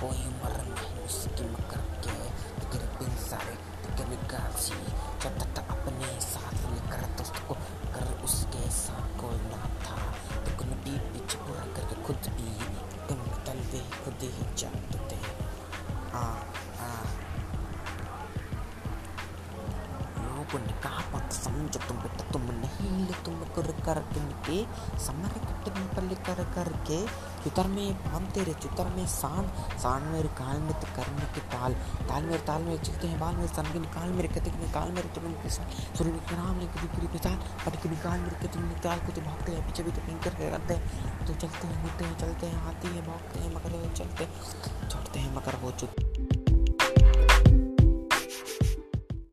कोई उम्र नहीं मुश्किल करके तकरीबन सारे निकासी जब तक अपने साथ लेकर दोस्त को कर उसके साथ कोई ना था। लेकिन भी पीछे पूरा करके खुद भी तुम तलवे खुद ही जानते आ आ। लोगों ने कहा, मत समझो तुम बेटा, तुम नहीं ले, तुम कर, करके समर के टेंपल कर करके चुतर में बाँध तेरे चुतर में शान शान मेरे काल में तो करने के ताल। ताल मेरे ताल में चलते हैं, बाल मेरे सन के निकाल मेरे कतिक निकाल मेरे तुम के साथ। सूर्य के नाम लेके पूरी पिसाल पट के निकाल मेरे कतिक निकाल को तो भागते हैं, पीछे भी तो पिंकर करके करते हैं। तो चलते हैं, मिलते हैं, चलते हैं, आती है, भागते हैं, मगर चलते छोड़ते हैं, मगर वो चुप